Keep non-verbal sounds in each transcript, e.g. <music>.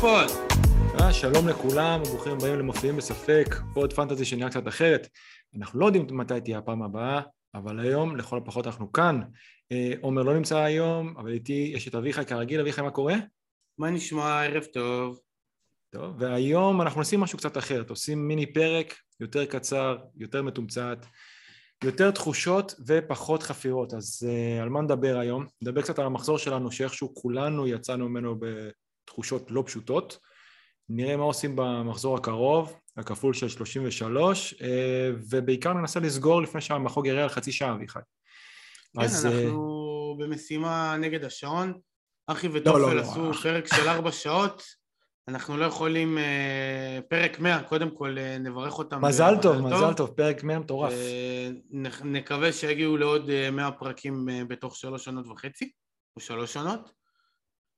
ה pod. אה, שלום לכולם, ברוכים הבאים למופיעים בספק, pod fantasy שנראה קצת אחרת. אנחנו לא יודעים מתי תהיה הפעם הבאה, אבל היום לכל הפחות אנחנו כאן. אה, עומר לא נמצא היום, אבל איתי יש את אביחי כרגיל. אביחי, מה קורה? מה נשמע? ערב טוב. טוב, והיום אנחנו עושים משהו קצת אחרת, עושים מיני פרק יותר קצר, יותר מתומצת, יותר תחושות ופחות חפירות. אז אה, על מה נדבר היום? נדבר קצת על המחזור שלנו, שאיכשהו כולנו יצאנו ממנו בתחושות לא פשוטות. נראה מה עושים במחזור הקרוב, הכפול של 33, uh, ובעיקר ננסה לסגור לפני שהמחוג יראה על חצי שעה, אביחי. כן, אז, אנחנו uh... במשימה נגד השעון. אחי וטופל לא, לא, לא, עשו לא. פרק של ארבע שעות. אנחנו לא יכולים, אה, פרק 100, קודם כל אה, נברך אותם. מזל טוב, טוב, מזל טוב, פרק 100 מטורף. נקווה שיגיעו לעוד 100 אה, פרקים בתוך שלוש שנות וחצי, או שלוש שנות.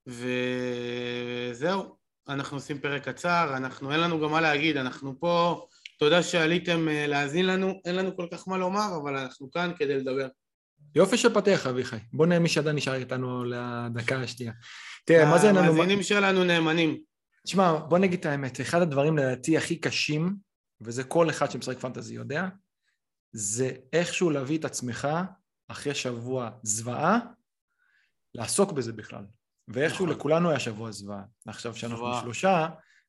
וזהו, אנחנו עושים פרק קצר, אנחנו, אין לנו גם מה להגיד, אנחנו פה, תודה שעליתם להאזין לנו, אין לנו כל כך מה לומר, אבל אנחנו כאן כדי לדבר. יופי של פתח, אביחי. בוא נראה מי שעדיין נשאר איתנו לדקה השנייה. תראה, מה זה... המאזינים שלנו נאמנים. תשמע, בוא נגיד את האמת, אחד הדברים לדעתי הכי קשים, וזה כל אחד שמשחק פנטזי יודע, זה איכשהו להביא את עצמך אחרי שבוע זוועה, לעסוק בזה בכלל. ואיכשהו נכון. לכולנו היה שבוע זוועה. עכשיו שאנחנו זוועה. שלושה,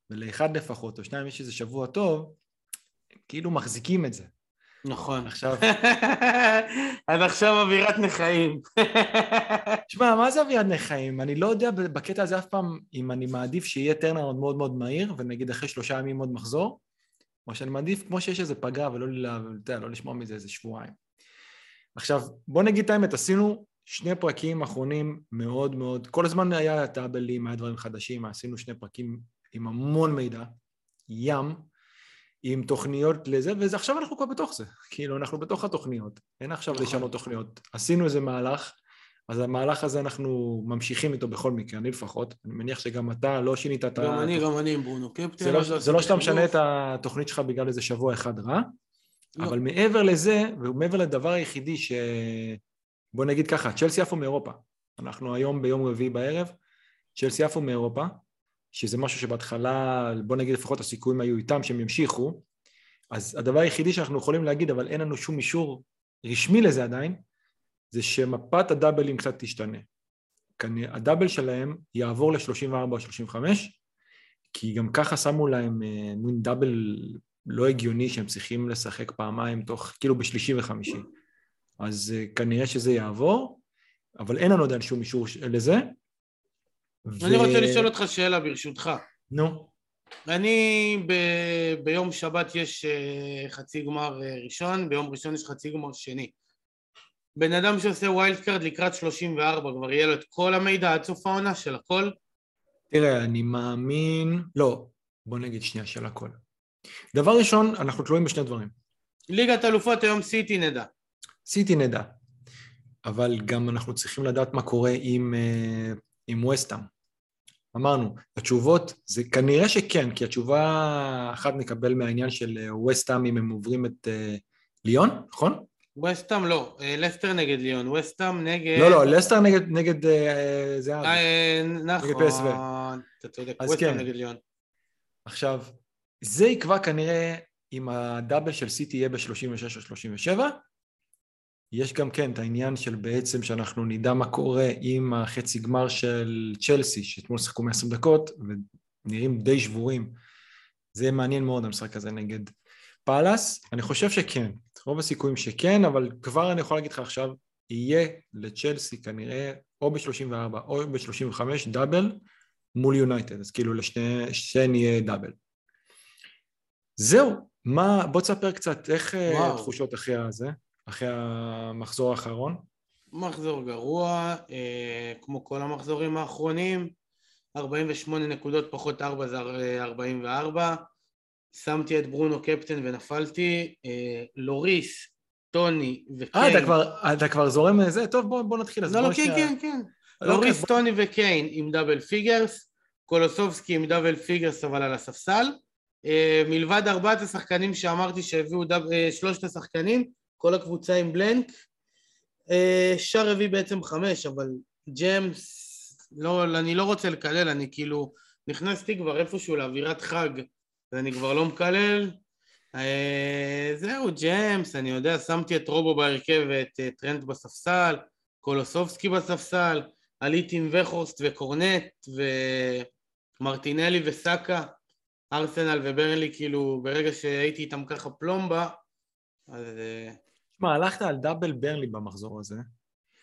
ולאחד לפחות, או שניים יש איזה שבוע טוב, כאילו מחזיקים את זה. נכון. עכשיו... <laughs> אז עכשיו אווירת נכאים. <laughs> שמע, מה זה אווירת נכאים? אני לא יודע בקטע הזה אף פעם אם אני מעדיף שיהיה טרנר מאוד מאוד מהיר, ונגיד אחרי שלושה ימים עוד מחזור, או שאני מעדיף כמו שיש איזה פגרה ולא לא, לא לשמוע מזה איזה שבועיים. עכשיו, בוא נגיד את האמת, עשינו שני פרקים אחרונים מאוד מאוד, כל הזמן היה טאבלים, היה דברים חדשים, עשינו שני פרקים עם המון מידע, ים, עם תוכניות לזה, ועכשיו אנחנו כבר בתוך זה. כאילו, אנחנו בתוך התוכניות. אין עכשיו נכון. לשנות תוכניות. עשינו איזה מהלך, אז המהלך הזה אנחנו ממשיכים איתו בכל מקרה, אני לפחות. אני מניח שגם אתה לא שינית את ה... גם אני, גם אני עם ברונו קפטן. זה לא, זה לא שאתה משנה את התוכנית שלך בגלל איזה שבוע אחד רע, לא. אבל מעבר לזה, ומעבר לדבר היחידי ש... בוא נגיד ככה, צ'לסי עפו מאירופה. אנחנו היום ביום רביעי בערב, צ'לסי עפו מאירופה, שזה משהו שבהתחלה, בוא נגיד לפחות הסיכויים היו איתם שהם ימשיכו, אז הדבר היחידי שאנחנו יכולים להגיד, אבל אין לנו שום אישור רשמי לזה עדיין, זה שמפת הדאבלים קצת תשתנה. הדאבל שלהם יעבור ל-34 או 35, כי גם ככה שמו להם אה, מין double לא הגיוני שהם צריכים לשחק פעמיים תוך, כאילו בשלישי וחמישי. אז אה, כנראה שזה יעבור, אבל אין לנו עדיין שום אישור לזה, ו... אני רוצה לשאול אותך שאלה ברשותך. נו. אני ב... ביום שבת יש אה, חצי גמר אה, ראשון, ביום ראשון יש חצי גמר שני. בן אדם שעושה wild card לקראת 34, כבר יהיה לו את כל המידע עד סוף העונה של הכל? תראה, אני מאמין... לא, בוא נגיד שנייה של הכל. דבר ראשון, אנחנו תלויים בשני דברים. ליגת אלופות היום סיטי נדע. סיטי נדע. אבל גם אנחנו צריכים לדעת מה קורה עם, אה, עם וסטאם. אמרנו, התשובות זה כנראה שכן, כי התשובה אחת נקבל מהעניין של ווסטאם אם הם עוברים את uh, ליון, נכון? ווסטאם לא, אה, לסטר נגד ליון, ווסטאם נגד... לא, לא, לסטר נגד, נגד זה היה... נכון, נגד PSV. אתה צודק, ווסטאם כן. נגד ליון. עכשיו, זה יקבע כנראה אם הדאבל של סיטי יהיה ב-36 או 37, יש גם כן את העניין של בעצם שאנחנו נדע מה קורה עם החצי גמר של צ'לסי, שאתמול שיחקו 120 דקות ונראים די שבורים. זה מעניין מאוד המשחק הזה נגד פאלאס. אני חושב שכן, רוב הסיכויים שכן, אבל כבר אני יכול להגיד לך עכשיו, יהיה לצ'לסי כנראה או ב-34 או ב-35 דאבל מול יונייטד, אז כאילו לשניהם יהיה דאבל. זהו, מה, בוא תספר קצת איך אה, התחושות אחרי הזה. אחרי המחזור האחרון? מחזור גרוע, אה, כמו כל המחזורים האחרונים, 48 נקודות פחות 4 זה 44, שמתי את ברונו קפטן ונפלתי, אה, לוריס, טוני וקיין. אה, אתה כבר, אתה כבר זורם לזה? טוב, בוא, בוא נתחיל. לא, לא, כן. כן, כן. לא, לוריס, בוא... טוני וקיין עם double figures, קולוסבסקי עם double figures אבל על הספסל. אה, מלבד ארבעת השחקנים שאמרתי שהביאו דאב, אה, שלושת השחקנים, כל הקבוצה עם blank. אה, שער רביעי בעצם חמש, אבל ג'יימס, לא, אני לא רוצה לקלל, אני כאילו נכנסתי כבר איפשהו לאווירת חג, ואני כבר לא מקלל. אה, זהו, ג'יימס, אני יודע, שמתי את רובו בהרכב ואת אה, טרנט בספסל, קולוסבסקי בספסל, עליתי עם וחורסט וקורנט ומרטינלי וסאקה, ארסנל וברנלי, כאילו, ברגע שהייתי איתם ככה פלומבה, אז... תשמע, הלכת על double ברנלי במחזור הזה.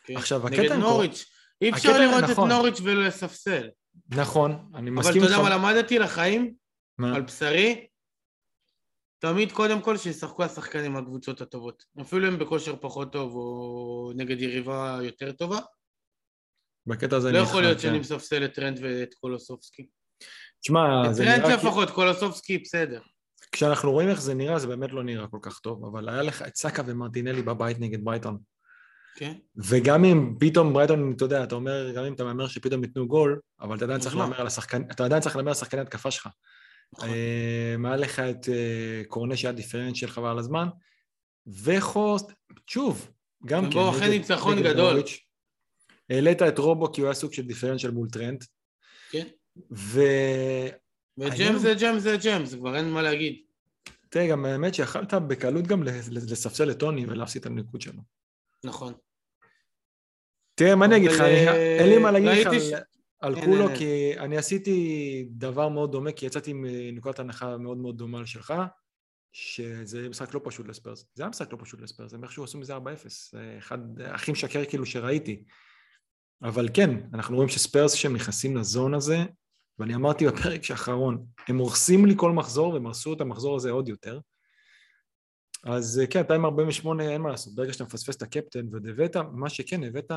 כן. עכשיו, הקטע... נגד נוריץ'. אי אפשר לראות נכון. את נוריץ' ולא לספסל. נכון, אני מסכים איתך. אבל אתה יודע מה למדתי לחיים? מה? על בשרי? תמיד קודם כל שישחקו השחקנים הקבוצות הטובות. אפילו אם בכושר פחות טוב או נגד יריבה יותר טובה. בקטע הזה לא יכול להיות שאני מספסל את טרנט ואת קולוסבסקי. תשמע, זה נראה... את טרנט לפחות, קולוסבסקי בסדר. כשאנחנו רואים איך זה נראה, זה באמת לא נראה כל כך טוב, אבל היה לך את סאקה ומרטינלי בבית נגד ברייטון. כן. וגם אם פתאום ברייטון, אתה יודע, אתה אומר, גם אם אתה מהמר שפתאום ייתנו גול, אבל אתה עדיין צריך נכון. להמר על השחקן, אתה עדיין צריך להמר על שחקני התקפה שלך. נכון. היה לך את אה, קורנה שהיה דיפרנציאל חבל הזמן, וחורסט, שוב, גם כן. בואו, אחרי ניצחון גדול. העלית את רובו כי הוא היה סוג של דיפרנציאל מול טרנט. כן. ו... וג'יימס זה ג'יימס זה ג'יימס, כבר אין מה להגיד. תראה, גם האמת שיכלת בקלות גם לספסל את טוני ולהפסיד את הניקוד שלו. נכון. תראה, מה אני אגיד לך, אין לי מה להגיד לך על כולו, כי אני עשיתי דבר מאוד דומה, כי יצאתי עם נקודת הנחה מאוד מאוד דומה לשלך, שזה משחק לא פשוט לספרס. זה היה משחק לא פשוט לספרס, הם איכשהו עשו מזה 4-0. אחד הכי משקר כאילו שראיתי. אבל כן, אנחנו רואים שספרס שהם נכנסים לזון הזה, ואני אמרתי בפרק שאחרון, הם הורסים לי כל מחזור והם הרסו את המחזור הזה עוד יותר. אז כן, 248 אין מה לעשות, ברגע שאתה מפספס את הקפטן ועוד הבאת, מה שכן, הבאת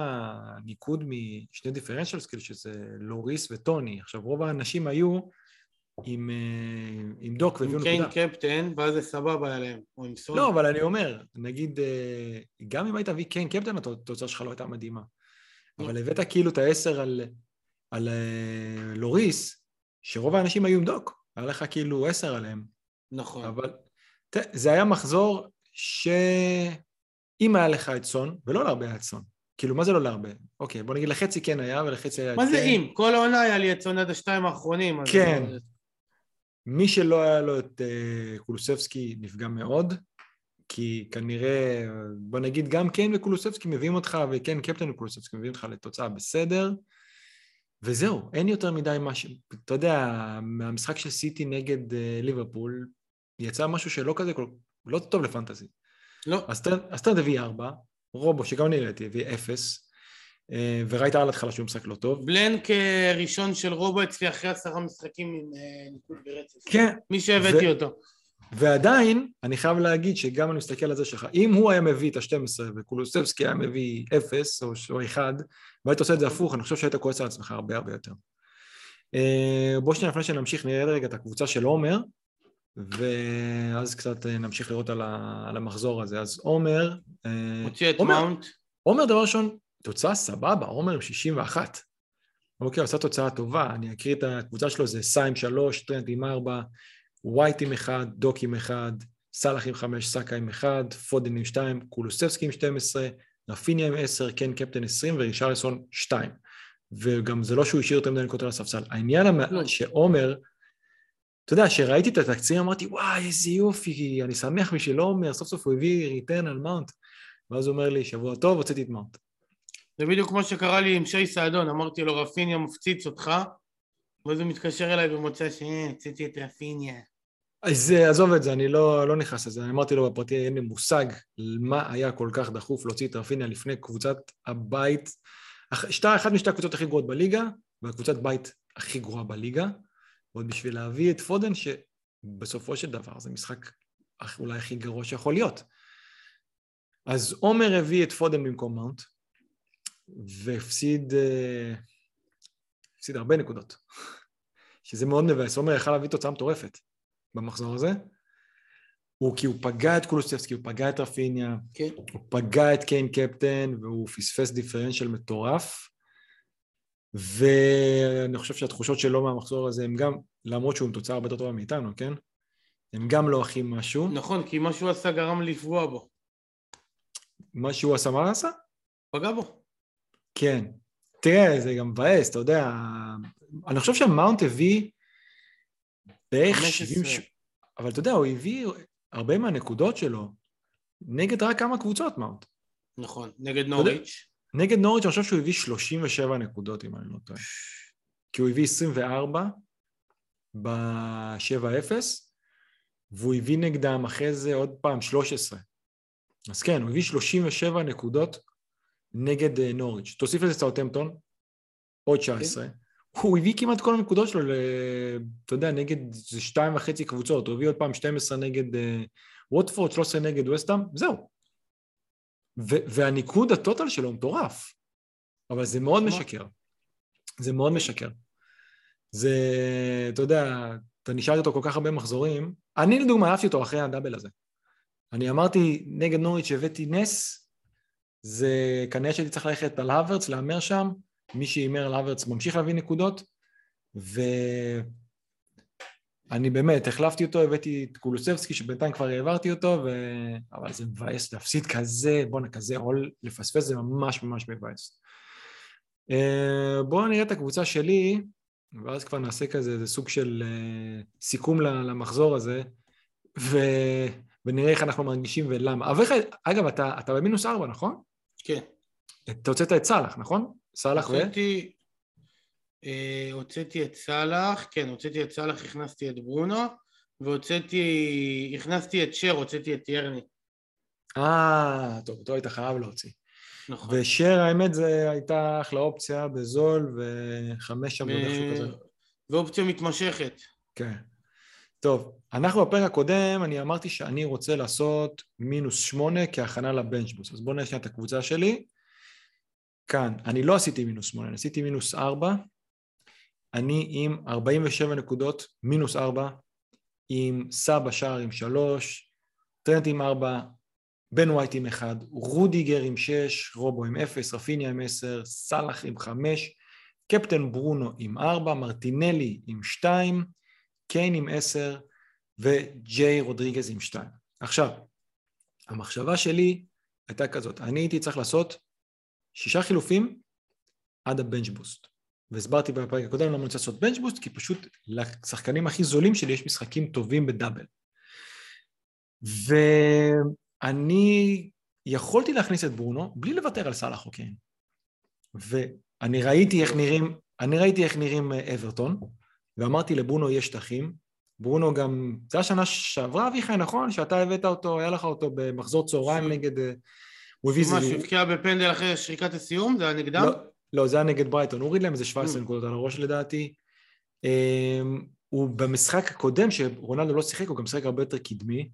ניקוד משני differentials כאילו, שזה לוריס וטוני. עכשיו, רוב האנשים היו עם, אה, עם דוק והביאו נקודה. עם קיין קפטן, ואז זה סבבה עליהם, או עם סון. לא, אבל אני אומר, נגיד, אה, גם אם היית מביא קיין קפטן, התוצאה שלך לא הייתה מדהימה. אבל הבאת כאילו את העשר על, על אה, לוריס, שרוב האנשים היו עם דוק, היה לך כאילו עשר עליהם. נכון. אבל זה היה מחזור שאם היה לך את סון, ולא להרבה היה את סון. כאילו, מה זה לא להרבה? אוקיי, בוא נגיד לחצי כן היה ולחצי היה... מה זה כן. אם? כל העונה היה לי את סון עד השתיים האחרונים. כן. מי שלא היה לו את uh, קולוסבסקי נפגע מאוד, כי כנראה, בוא נגיד, גם קיין וקולוסבסקי מביאים אותך, וכן, קפטן וקולוסבסקי מביאים אותך לתוצאה בסדר, וזהו, אין יותר מדי משהו, אתה יודע, מהמשחק של סיטי נגד uh, ליברפול, יצא משהו שלא כזה, לא טוב לפנטזי. לא. אז אתה תביא ארבע, רובו, שגם אני ראיתי, הביא אפס, אה, וראית על התחלה שהוא משחק לא טוב. בלנק ראשון של רובו אצלי אחרי עשרה משחקים עם אה, ניקוד ברצף. כן. מי שהבאתי ו... אותו. ועדיין, אני חייב להגיד שגם אני מסתכל על זה שלך, אם הוא היה מביא את ה-12 וקולוסבסקי היה מביא 0 או 1, והיית עושה את זה הפוך, אני חושב שהיית כועס על עצמך הרבה הרבה יותר. אה, בוא שנייה לפני שנמשיך נראה רגע את הקבוצה של עומר, ואז קצת נמשיך לראות על, המחזור הזה. אז עומר... הוציא את מאונט. עומר, דבר ראשון, תוצאה סבבה, עומר עם 61. אוקיי, עושה תוצאה טובה, אני אקריא את הקבוצה שלו, זה סה עם 3, טרנט עם 4, ווייט עם 1, דוק עם 1, סאלח עם 5, סאקה עם 1, פודן עם 2, קולוסבסקי עם 12, רפיניה עם 10, קיין קפטן 20 ורישרלסון 2. וגם זה לא שהוא השאיר יותר מדי נקודות על הספסל. העניין המעט שעומר, אתה יודע, כשראיתי את התקציר אמרתי, וואי, איזה יופי, אני שמח בשביל עומר, סוף סוף הוא הביא return על מאונט. ואז הוא אומר לי, שבוע טוב, הוצאתי את מאונט. זה בדיוק כמו שקרה לי עם שי סעדון, אמרתי לו, רפיניה מפציץ אותך, ואז הוא מתקשר אליי במוצ"ש, אין, הוצאתי את רפיניה. אז אה, עזוב את זה, אני לא, לא נכנס לזה, אני אמרתי לו בפרטי, אין לי מושג מה היה כל כך דחוף להוציא את רפיניה לפני קבוצת הבית, שתי, אחת משתי הקבוצות הכי גרועות בליגה, והקבוצת בית הכי גרועה בליגה, ועוד בשביל להביא את פודן, שבסופו של דבר זה משחק אולי הכי גרוע שיכול להיות. אז עומר הביא את פודן במקום מאונט, והפסיד אה, הפסיד הרבה נקודות, <laughs> שזה מאוד מבאס. עומר יכל להביא תוצאה מטורפת במחזור הזה. הוא כי הוא פגע את קולוסצבסקי, הוא פגע את רפיניה, כן. הוא פגע את קיין קפטן, והוא פספס דיפרנציאל מטורף. ואני חושב שהתחושות שלו מהמחזור הזה הם גם, למרות שהוא עם תוצאה הרבה יותר טובה מאיתנו, כן? הם גם לא הכי משהו. נכון, כי מה שהוא עשה גרם לפגוע בו. מה שהוא עשה, מה עשה? פגע בו. כן. תראה, זה גם מבאס, אתה יודע, אני חושב שהמאונט הביא בערך 70... אבל אתה יודע, הוא הביא הרבה מהנקודות שלו נגד רק כמה קבוצות, מאונט. נכון, נגד נוריץ'. נגד נוריץ' אני חושב שהוא הביא 37 נקודות, אם אני לא טועה. כי הוא הביא 24 ב-7-0, והוא הביא נגדם אחרי זה עוד פעם 13. אז כן, הוא הביא 37 נקודות נגד אה, נוריץ'. תוסיף לזה סאוטמפטון, עוד 19. Okay. הוא הביא כמעט כל הנקודות שלו, אתה יודע, נגד זה שתיים וחצי קבוצות, הוא הביא עוד פעם 12 נגד uh, ווטפורד, 13 נגד וסטאם, זהו. ו- והניקוד הטוטל שלו מטורף, אבל זה מאוד משקר. זה מאוד משקר. זה, אתה יודע, אתה נשאר איתו כל כך הרבה מחזורים. אני לדוגמה אהבתי אותו אחרי הדאבל הזה. אני אמרתי, נגד נוריץ' הבאתי נס, זה כנראה שהייתי צריך ללכת על הוורץ, להמר שם, מי שהימר על הוורץ ממשיך להביא נקודות, ואני באמת, החלפתי אותו, הבאתי את קולוסבסקי, שבינתיים כבר העברתי אותו, ו... אבל זה מבאס להפסיד כזה, בואנה, כזה עול, לפספס זה ממש ממש מבאס. אה, בואו נראה את הקבוצה שלי, ואז כבר נעשה כזה איזה סוג של אה, סיכום למחזור הזה, ו... ונראה איך אנחנו מרגישים ולמה. אגב, אתה, אתה במינוס ארבע, נכון? כן. אתה הוצאת את סאלח, נכון? סאלח ו... הוצאתי... אה, הוצאתי את סאלח, כן, הוצאתי את סאלח, הכנסתי את ברונו, והוצאתי... הכנסתי את שר, הוצאתי את ירני. אה, טוב, אותו היית חייב להוציא. נכון. ושר, האמת, זה הייתה אחלה אופציה בזול, וחמש שם. משהו כזה. ואופציה מתמשכת. כן. טוב, אנחנו בפרק הקודם, אני אמרתי שאני רוצה לעשות מינוס שמונה כהכנה ל bench boost. אז בואו נראה את הקבוצה שלי. כאן, אני לא עשיתי מינוס שמונה, אני עשיתי מינוס ארבע. אני עם 47 נקודות, מינוס ארבע, עם סא בשער עם שלוש, טרנט עם ארבע, בן ווייט עם אחד, רודיגר עם שש, רובו עם אפס, רפיניה עם עשר, סאלח עם חמש, קפטן ברונו עם ארבע, מרטינלי עם שתיים, קיין עם עשר וג'יי רודריגז עם שתיים. עכשיו, המחשבה שלי הייתה כזאת, אני הייתי צריך לעשות שישה חילופים עד הבנץ' בוסט. והסברתי בפרק הקודם למה אני רוצה לעשות בנץ' בוסט, כי פשוט לשחקנים הכי זולים שלי יש משחקים טובים בדאבל. ואני יכולתי להכניס את ברונו בלי לוותר על סאלח או קיין. ואני ראיתי איך נראים, אני ראיתי איך נראים אה, אברטון, ואמרתי לברונו יש שטחים, ברונו גם, זה השנה שעברה אביחי, נכון? שאתה הבאת אותו, היה לך אותו במחזור צהריים נגד... הוא הביא זה... מה, שהבקיע בפנדל אחרי שריקת הסיום? זה היה נגדם? לא, לא, זה היה נגד ברייטון, הוא הוריד להם איזה 17 mm. נקודות על הראש לדעתי. אמ, הוא במשחק הקודם, שרונלדו לא שיחק, הוא גם שיחק הרבה יותר קדמי,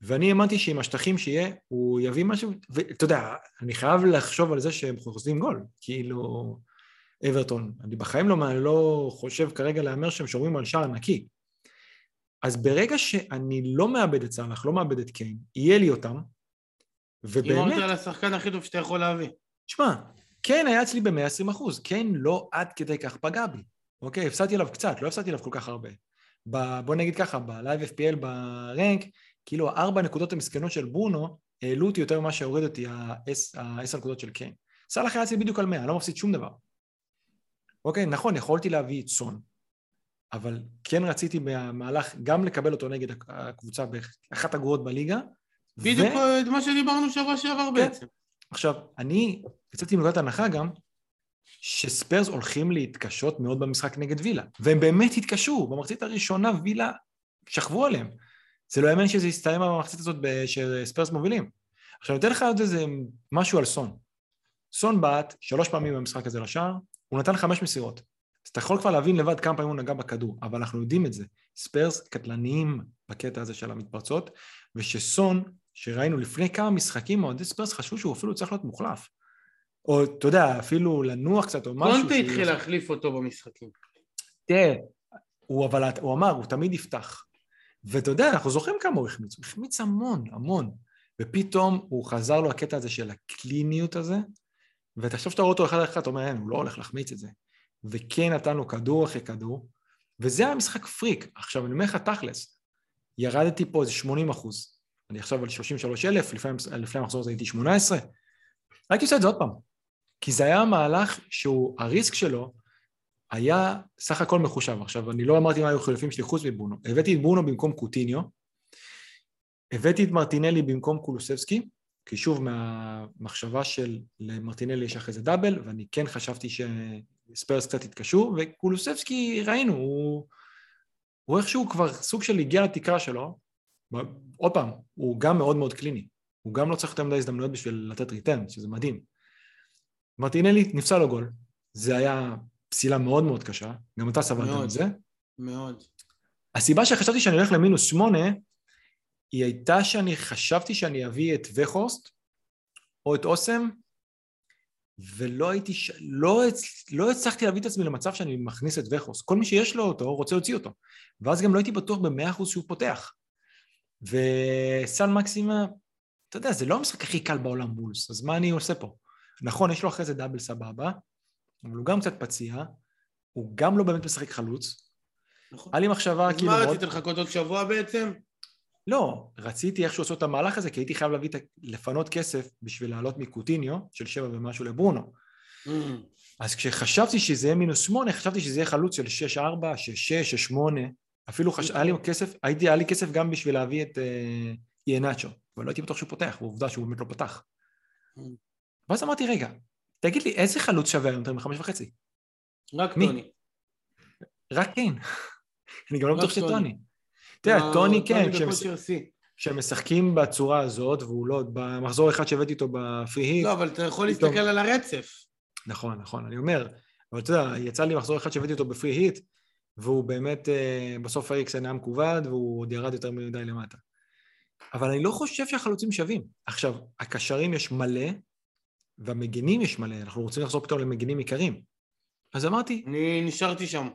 ואני האמנתי שעם השטחים שיהיה, הוא יביא משהו, ואתה יודע, אני חייב לחשוב על זה שהם חוזרים גול, כאילו... אברטון. אני בחיים לא, לא חושב כרגע להמר שהם שומרים על שער נקי. אז ברגע שאני לא מאבד את סאלח, לא מאבד את קיין, יהיה לי אותם, ובאמת... הימרת על השחקן הכי טוב שאתה יכול להביא. תשמע, קיין היה אצלי ב-120 אחוז, קיין לא עד כדי כך פגע בי. אוקיי, הפסדתי עליו קצת, לא הפסדתי עליו כל כך הרבה. ב, בוא נגיד ככה, ב live FPL rank, כאילו הארבע נקודות המסכנות של ברונו העלו אותי יותר ממה שהוריד אותי העשר נקודות של קיין. סאלח היה אצלי בדיוק על 100, לא מפסיד שום דבר. אוקיי, נכון, יכולתי להביא את סון, אבל כן רציתי במהלך גם לקבל אותו נגד הקבוצה באחת הגרועות בליגה. בדיוק ו... מה שדיברנו שבוע שעבר כן. בעצם. עכשיו, אני יצאתי מנקודת הנחה גם שספיירס הולכים להתקשות מאוד במשחק נגד וילה, והם באמת התקשו, במחצית הראשונה וילה שכבו עליהם. זה לא יאמן שזה יסתיים במחצית הזאת שספיירס מובילים. עכשיו, אני אתן לך עוד איזה משהו על סון. סון בעט שלוש פעמים במשחק הזה לשער, הוא נתן חמש מסירות. אז אתה יכול כבר להבין לבד כמה פעמים הוא נגע בכדור, אבל אנחנו יודעים את זה. ספיירס קטלניים בקטע הזה של המתפרצות, ושסון, שראינו לפני כמה משחקים, אוהדי ספיירס חשבו שהוא אפילו צריך להיות מוחלף. או, אתה יודע, אפילו לנוח קצת או משהו. קונטה התחיל להחליף אותו במשחקים. תראה, הוא, אבל הוא אמר, הוא תמיד יפתח. ואתה יודע, אנחנו זוכרים כמה הוא החמיץ, הוא החמיץ המון, המון. ופתאום הוא חזר לו הקטע הזה של הקליניות הזה, ותחשוב שאתה רואה אותו אחד אחד, אתה אומר, אין, הוא לא הולך להחמיץ את זה. וכן נתן לו כדור אחרי כדור, וזה היה משחק פריק. עכשיו, אני אומר לך תכלס, ירדתי פה איזה 80 אחוז. אני עכשיו על 33 אלף, לפני, לפני המחזור הזה הייתי 18. הייתי עושה את זה עוד פעם. כי זה היה מהלך שהוא, הריסק שלו היה סך הכל מחושב. עכשיו, אני לא אמרתי מה היו חילופים שלי חוץ מברונו. הבאתי את ברונו במקום קוטיניו, הבאתי את מרטינלי במקום קולוסבסקי, כי שוב, מהמחשבה של למרטינלי יש אחרי זה דאבל, ואני כן חשבתי שספיירס קצת התקשו, וקולוסבסקי, ראינו, הוא, הוא איכשהו כבר סוג של הגיע לתקרה שלו, עוד פעם, הוא גם מאוד מאוד קליני, הוא גם לא צריך יותר מדי הזדמנויות בשביל לתת ריטרן, שזה מדהים. מרטינלי נפסל לו גול, זה היה פסילה מאוד מאוד קשה, גם אתה סבלת מזה. מאוד. הסיבה שחשבתי שאני הולך למינוס שמונה, היא הייתה שאני חשבתי שאני אביא את וחורסט או את אוסם, ולא הייתי. לא, לא הצלחתי להביא את עצמי למצב שאני מכניס את וחורסט. כל מי שיש לו אותו רוצה להוציא אותו. ואז גם לא הייתי בטוח במאה אחוז שהוא פותח. וסל מקסימה, אתה יודע, זה לא המשחק הכי קל בעולם בולס, אז מה אני עושה פה? נכון, יש לו אחרי זה דאבל סבבה, אבל הוא גם קצת פציע, הוא גם לא באמת משחק חלוץ. נכון. היה לי מחשבה כאילו... אז מה רצית לחכות עוד שבוע בעצם? לא, רציתי איכשהו לעשות את המהלך הזה, כי הייתי חייב להביא, לפנות כסף בשביל לעלות מקוטיניו, של שבע ומשהו לברונו. Mm. אז כשחשבתי שזה יהיה מינוס שמונה, חשבתי שזה יהיה חלוץ של שש ארבע, שש שש, שש שמונה. אפילו חש... היה לי כסף, הייתי, היה לי כסף גם בשביל להביא את אה, איינאצ'ו, אבל לא הייתי בטוח שהוא פותח, ועובדה שהוא באמת לא פתח. Mm. ואז אמרתי, רגע, תגיד לי, איזה חלוץ שווה היום יותר מחמש וחצי? רק מי? טוני. רק קיין. <laughs> אני גם לא בטוח שטוני. תראה, טוני כן, כשהם משחקים בצורה הזאת, והוא לא, במחזור אחד שהבאתי איתו בפרי היט... לא, אבל אתה יכול להסתכל על הרצף. נכון, נכון, אני אומר, אבל אתה יודע, יצא לי מחזור אחד שהבאתי אותו בפרי היט, והוא באמת, אה, בסוף האיקס היה מכובד, והוא עוד ירד יותר מדי למטה. אבל אני לא חושב שהחלוצים שווים. עכשיו, הקשרים יש מלא, והמגינים יש מלא, אנחנו רוצים לחזור פתאום למגינים עיקרים. אז אמרתי... אני נשארתי שם.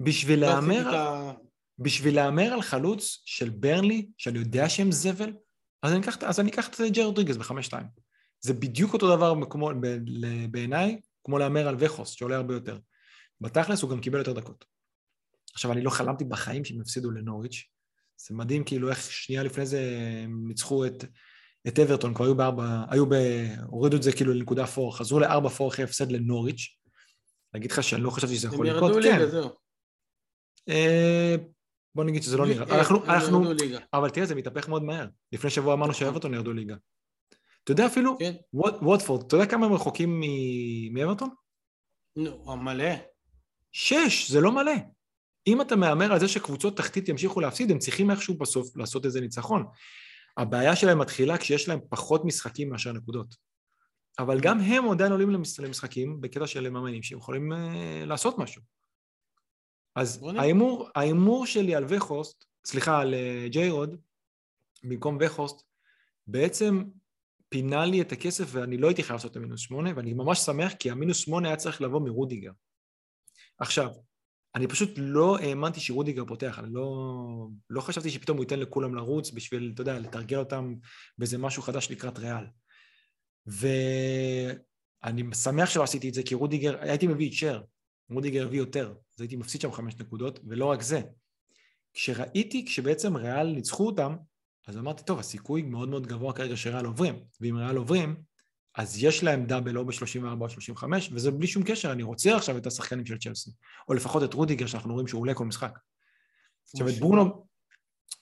בשביל לא להמר... בשביל להמר על חלוץ של ברנלי, שאני יודע שהם זבל, אז אני אקח, אז אני אקח את ג'ר רודריגז בחמש-שתיים. זה בדיוק אותו דבר כמו, בעיניי, כמו להמר על וחוס, שעולה הרבה יותר. בתכלס הוא גם קיבל יותר דקות. עכשיו, אני לא חלמתי בחיים שהם יפסידו לנוריץ'. זה מדהים כאילו איך שנייה לפני זה הם ניצחו את, את אברטון, כבר היו בארבע, היו ב... הורידו את זה כאילו לנקודה פור, חזרו לארבע פור אחרי הפסד לנוריץ'. להגיד לך שאני לא חשבתי שזה יכול לקרות, כן. הם ירדו ליגה, זהו. אה, בוא נגיד שזה לא נראה. אה, אנחנו, אנחנו, אבל תראה, זה מתהפך מאוד מהר. לפני שבוע אמרנו נכון. שאברטון ירדו ליגה. אתה יודע אפילו, כן. ווטפורד, אתה יודע כמה הם רחוקים מאברטון? נו, מלא. שש, זה לא מלא. אם אתה מהמר על זה שקבוצות תחתית ימשיכו להפסיד, הם צריכים איכשהו בסוף לעשות איזה ניצחון. הבעיה שלהם מתחילה כשיש להם פחות משחקים מאשר נקודות. אבל גם הם עדיין עולים למשחקים בקטע של מאמנים שהם יכולים uh, לעשות משהו. אז ההימור, שלי על וחוסט, סליחה, על אה, ג'יירוד, במקום וחוסט, בעצם פינה לי את הכסף ואני לא הייתי חייב לעשות את המינוס שמונה, ואני ממש שמח כי המינוס שמונה היה צריך לבוא מרודיגר. עכשיו, אני פשוט לא האמנתי שרודיגר פותח, אני לא, לא חשבתי שפתאום הוא ייתן לכולם לרוץ בשביל, אתה יודע, לתרגל אותם באיזה משהו חדש לקראת ריאל. ואני שמח שלא עשיתי את זה, כי רודיגר, הייתי מביא את שר, רודיגר הביא יותר, אז הייתי מפסיד שם חמש נקודות, ולא רק זה. כשראיתי, כשבעצם ריאל ניצחו אותם, אז אמרתי, טוב, הסיכוי מאוד מאוד גבוה כרגע שריאל עוברים, ואם ריאל עוברים, אז יש להם double או ב-34 או 35, וזה בלי שום קשר, אני רוצה עכשיו את השחקנים של צ'לסי, או לפחות את רודיגר, שאנחנו רואים שהוא עולה כל משחק. עכשיו, את ברונו,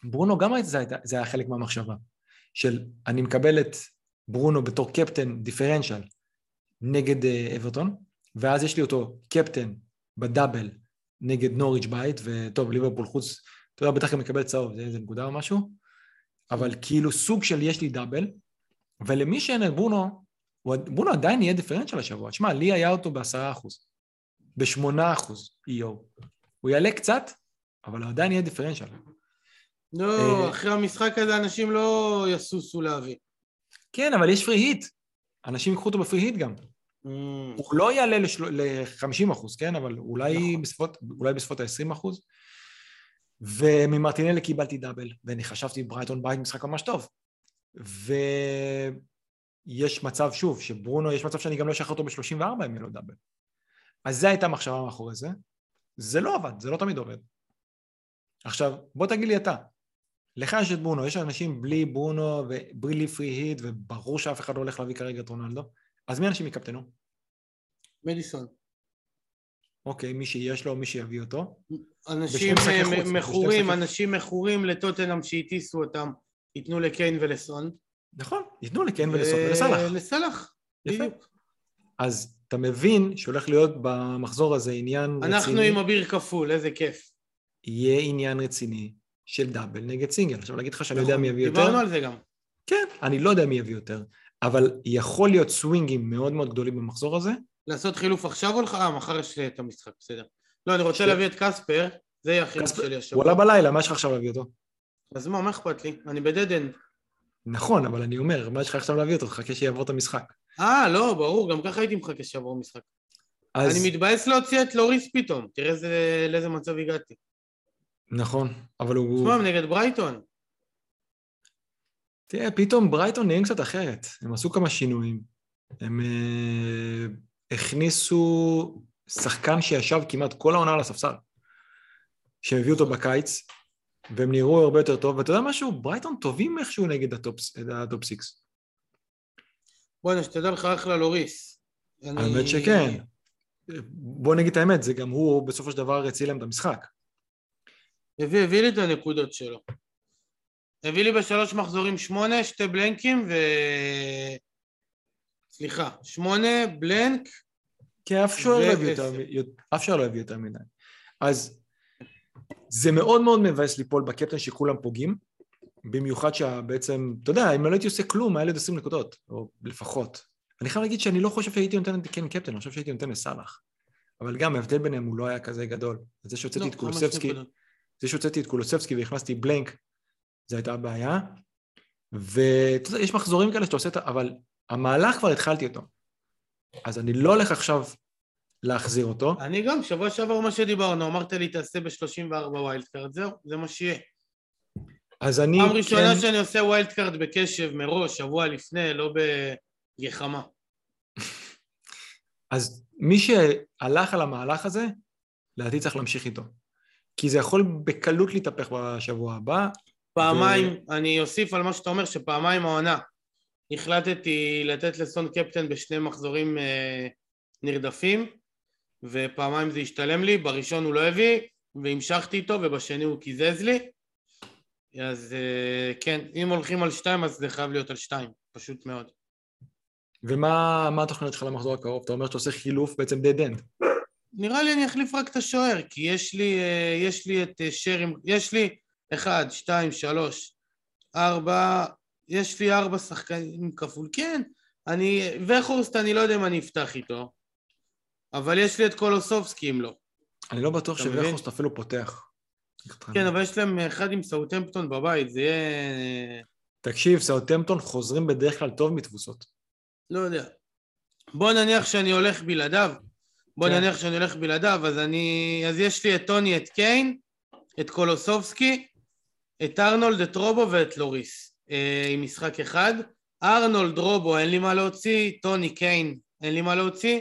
ברונו גם זה, זה היה חלק מהמחשבה, של אני מקבל את ברונו בתור קפטן דיפרנציאל נגד אה, אברטון, ואז יש לי אותו קפטן בדאבל נגד נוריץ' בית, וטוב, ליברפול חוץ, אתה יודע, בטח גם מקבל צהוב, זה איזה נקודה או משהו, אבל כאילו סוג של יש לי דאבל, ולמי שאין את ברונו, ברונו עדיין יהיה דיפרנציאל השבוע. תשמע, לי היה אותו בעשרה אחוז, בשמונה אחוז EO. הוא יעלה קצת, אבל הוא עדיין יהיה דיפרנציאל. לא, אה, אחרי המשחק הזה אנשים לא יסוסו להביא. כן, אבל יש פרי היט. אנשים ייקחו אותו בפרי היט גם. Mm. הוא לא יעלה ל-50 אחוז, כן? אבל אולי נכון. בסביבות, בסביבות ה-20 אחוז. וממרטינלי קיבלתי דאבל, ואני חשבתי ברייטון בית משחק ממש טוב. ויש מצב, שוב, שברונו, יש מצב שאני גם לא אשחרר אותו ב-34 אם יהיה לו דאבל. אז זו הייתה מחשבה מאחורי זה. זה לא עבד, זה לא תמיד עובד. עכשיו, בוא תגיד לי אתה, לך יש את ברונו, יש אנשים בלי ברונו ובלי פרי היט, וברור שאף אחד לא הולך להביא כרגע את רונלדו. אז מי אנשים יקפטנו? מדיסון. אוקיי, מי שיש לו, מי שיביא אותו. אנשים אה, מכורים, אנשים מכורים לטוטנאם שהטיסו אותם, ייתנו לקיין ולסון. נכון, ייתנו לקיין ולסוף ולסלאח. ו- לסלאח, יפה. בדיוק. אז אתה מבין שהולך להיות במחזור הזה עניין רציני. אנחנו עם אביר כפול, איזה כיף. יהיה עניין רציני של דאבל נגד סינגל. עכשיו להגיד לך שאני יודע נכון, מי יביא יותר? דיברנו על זה גם. כן, אני לא יודע מי יביא יותר, אבל יכול להיות סווינגים מאוד מאוד גדולים במחזור הזה. לעשות חילוף עכשיו או לך? אה, מחר יש את המשחק, בסדר. לא, אני רוצה שתי- להביא את קספר, זה יהיה החילוף שלי הוא השבוע. עלה בלילה, מה יש לך עכשיו להביא אותו? אז מה, מה אכפת לי? אני ב dead end. נכון, אבל אני אומר, מה יש לך עכשיו להביא אותו? תחכה שיעבור את המשחק. אה, לא, ברור, גם ככה הייתי מחכה שיעבור משחק. אז אני מתבאס להוציא את לוריס פתאום, תראה איזה- לאיזה מצב הגעתי. נכון, אבל הוא... תשמע, נגד ברייטון. תראה, פתאום ברייטון נראים קצת אחרת. הם עשו כמה שינויים. הם אה, הכניסו שחקן שישב כמעט כל העונה על הספסל, שהם הביאו אותו בקיץ, והם נראו הרבה יותר טוב. ואתה יודע משהו? ברייטון טובים איכשהו נגד ה top, six. בוא'נה, שתדע לך אחלה לוריס. אני- האמת שכן. בוא נגיד את האמת, זה גם הוא בסופו של דבר הציל להם את המשחק. הביא, הביא לי את הנקודות שלו. הביא לי בשלוש מחזורים שמונה, שתי בלנקים ו... סליחה, שמונה, blank, כי אף שוער לא הביא אף שוער לא הביא יותר מדי. אז זה מאוד מאוד מבאס ליפול בקפטן שכולם פוגעים, במיוחד שבעצם, אתה יודע, אם לא הייתי עושה כלום, היה לי עוד 20 נקודות, או לפחות. אני חייב להגיד שאני לא חושב שהייתי נותן כן קפטן, אני חושב שהייתי נותן לסאלח. אבל גם ההבדל ביניהם הוא לא היה כזה גדול. זה שהוצאתי לא, את קולוסבסקי. זה שהוצאתי את קולוסבסקי והכנסתי בלנק, זו הייתה הבעיה. ואתה יודע, יש מחזורים כאלה שאתה עושה את ה... אבל המהלך כבר התחלתי אותו. אז אני לא הולך עכשיו להחזיר אותו. אני גם, שבוע שעבר מה שדיברנו, אמרת לי תעשה ב-34 wild card, זהו, זה מה שיהיה. אז אני פעם ראשונה כן... שאני עושה wild card במחשבה מראש, שבוע לפני, לא בגחמה. אז מי שהלך על המהלך הזה, לדעתי צריך להמשיך איתו. כי זה יכול בקלות להתהפך בשבוע הבא. פעמיים, אני אוסיף על מה שאתה אומר, שפעמיים העונה החלטתי לתת לסון קפטן בשני מחזורים אה, נרדפים, ופעמיים זה השתלם לי, בראשון הוא לא הביא, והמשכתי איתו, ובשני הוא קיזז לי. אז אה, כן, אם הולכים על שתיים, אז זה חייב להיות על שתיים, פשוט מאוד. ומה מה התוכניות שלך למחזור הקרוב? אתה אומר שאתה עושה חילוף בעצם dead end. נראה לי אני אחליף רק את השוער, כי יש לי, אה, יש לי את אה, שרים, יש לי אחד, שתיים, שלוש, ארבע, יש לי ארבע שחקנים כפול, כן, אני, וחורסט אני לא יודע אם אני אפתח איתו, אבל יש לי את קולוסובסקי אם לא. אני לא בטוח? שווחוס אפילו פותח. כן, אבל יש להם אחד עם סאוטמפטון בבית, זה יהיה... תקשיב, סאוטמפטון חוזרים בדרך כלל טוב מתבוסות. לא יודע. בוא נניח שאני הולך בלעדיו, בוא כן. נניח שאני הולך בלעדיו, אז אני... אז יש לי את טוני, את קיין, את קולוסובסקי, את ארנולד, את רובו ואת לוריס, אה, עם משחק אחד. ארנולד, רובו, אין לי מה להוציא, טוני, קיין, אין לי מה להוציא.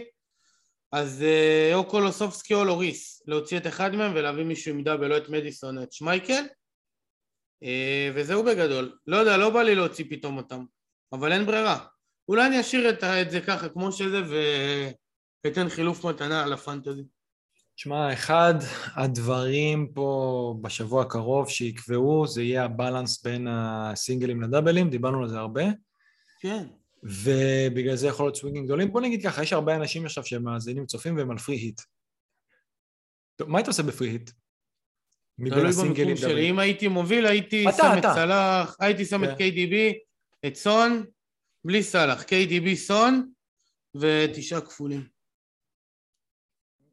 אז אה, או קולוסובסקי או לוריס, להוציא את אחד מהם ולהביא מישהו עם דאבל, או את מדיסון את שמייקל. אה, וזהו בגדול. לא יודע, לא בא לי להוציא פתאום אותם, אבל אין ברירה. אולי אני אשאיר את, את זה ככה כמו שזה ואתן חילוף מתנה על הפנטזי. שמע, אחד הדברים פה בשבוע הקרוב שיקבעו זה יהיה הבלנס בין הסינגלים לדאבלים, דיברנו על זה הרבה, כן. ובגלל זה יכול להיות סווינגים גדולים. בוא נגיד ככה, יש הרבה אנשים עכשיו שמאזינים, צופים והם על פרי היט. טוב, מה היית עושה בפרי היט? תלוי במיקום שלי. אם הייתי מוביל, הייתי אתה, שם את אתה. סלאח, הייתי שם את כן. KDB, את סון, בלי סלאח, KDB סון ותשעה כפולים.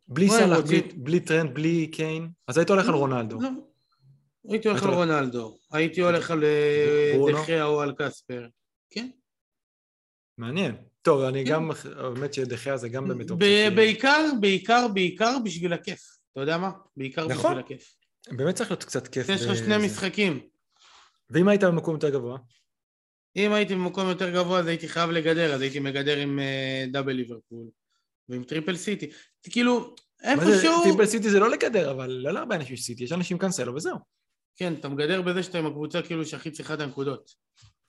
בלי רוצים? בלי- בלי טרנד, בלי קיין, אז היית הולך על רונלדו. לא. הייתי הולך על רונלדו, הייתי הולך על אה? דחיה או על קספר. כן. מעניין. טוב, אני כן. גם, האמת שדחיה זה גם באמת ב- אופציה. בעיקר, בעיקר, בעיקר בשביל הכיף. אתה יודע מה? בעיקר נכון. בשביל הכיף. באמת צריך להיות קצת כיף. יש לך בזה. שני משחקים. ואם היית במקום יותר גבוה? אם הייתי במקום יותר גבוה אז הייתי חייב לגדר, אז הייתי מגדר עם אה, double ליברפול ועם triple סיטי. זה כאילו, זה, איפשהו... triple סיטי זה לא לגדר, אבל לא להרבה אנשים יש סיטי, יש אנשים קנסלו וזהו. כן, אתה מגדר בזה שאתה עם הקבוצה כאילו שהכי צריכה את הנקודות.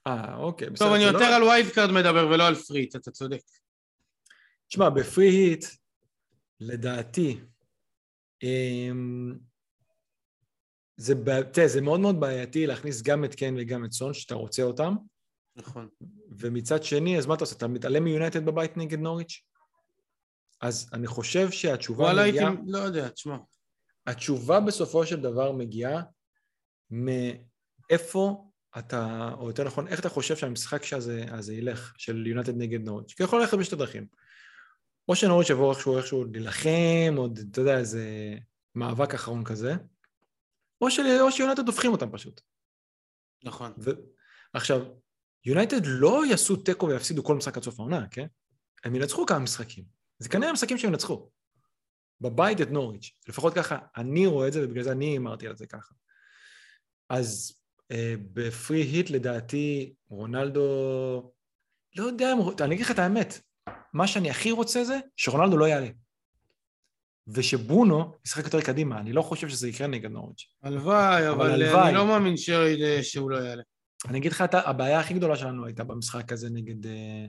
אה, אוקיי, בסדר. טוב, אני זה יותר לא... על wild card מדבר ולא על free hit, אתה צודק. תשמע, ב free hit, לדעתי, אמ, זה, תראה, זה מאוד מאוד בעייתי להכניס גם את קיין וגם את סון, שאתה רוצה אותם. נכון. ומצד שני, אז מה אתה עושה? אתה מתעלם מיונייטד בבית נגד נוריץ'? אז אני חושב שהתשובה וואלה מגיעה... הייתי, לא יודע, תשמע. התשובה בסופו של דבר מגיעה מאיפה אתה, או יותר נכון, איך אתה חושב שהמשחק הזה, הזה ילך, של יונייטד נגד נוריץ'? כי יכול ללכת בשתי דרכים. או שנוריץ' יבוא איכשהו, איכשהו להילחם, או אתה יודע, איזה מאבק אחרון כזה, או, של, או שיונייטד הופכים אותם פשוט. נכון. ו... עכשיו, יונייטד לא יעשו תיקו ויפסידו כל משחק עד סוף העונה, כן? הם ינצחו כמה משחקים. זה כנראה משחקים שהם ינצחו. בבית את נוריץ', לפחות ככה אני רואה את זה, ובגלל זה אני אמרתי על זה ככה. אז בפרי היט לדעתי רונלדו, לא יודע, אני אגיד לך את האמת, מה שאני הכי רוצה זה שרונלדו לא יעלה. ושברונו ישחק יותר קדימה, אני לא חושב שזה יקרה נגד נוריץ'. הלוואי, אבל, אבל הלוואי. אני לא מאמין. שהוא לא יעלה. אני אגיד לך, הבעיה הכי גדולה שלנו הייתה במשחק הזה נגד, אה,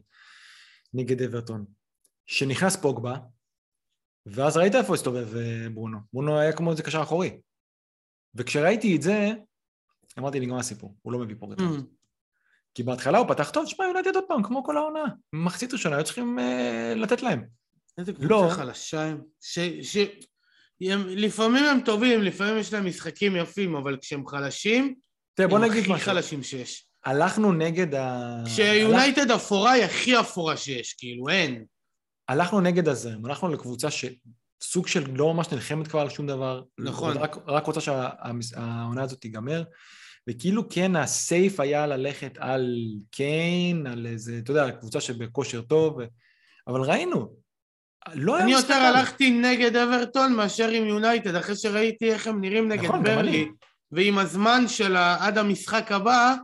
נגד אברטון. שנכנס פוגבה, ואז ראית איפה הסתובב אה, ברונו. ברונו היה כמו איזה קשר אחורי. וכשראיתי את זה, אמרתי, נגמר הסיפור, הוא לא מביא פה רטונות. Mm. כי בהתחלה הוא פתח טוב, שמע, יונייטד עוד פעם, כמו כל העונה. מחצית ראשונה היו צריכים אה, לתת להם. איזה קבוצה לא. חלשה הם. ש... ש... הם, לפעמים הם טובים, לפעמים יש להם משחקים יפים, אבל כשהם חלשים, תראה, בוא נגיד משהו. הם הכי חלשים שיש. הלכנו נגד ה... כשיונייטד הלכ... אפורה היא הכי אפורה שיש, כאילו, אין. הלכנו נגד הזרם, הלכנו לקבוצה שסוג של לא ממש נלחמת כבר על שום דבר. נכון. רק, רק רוצה שהעונה הזאת תיגמר. וכאילו כן הסייף היה ללכת על קיין, על איזה, אתה יודע, קבוצה שבכושר טוב, אבל ראינו, לא היה אני יותר הלכתי נגד אברטון מאשר עם יונייטד, אחרי שראיתי איך הם נראים נגד נכון, ברלי, ועם הזמן של עד המשחק הבא,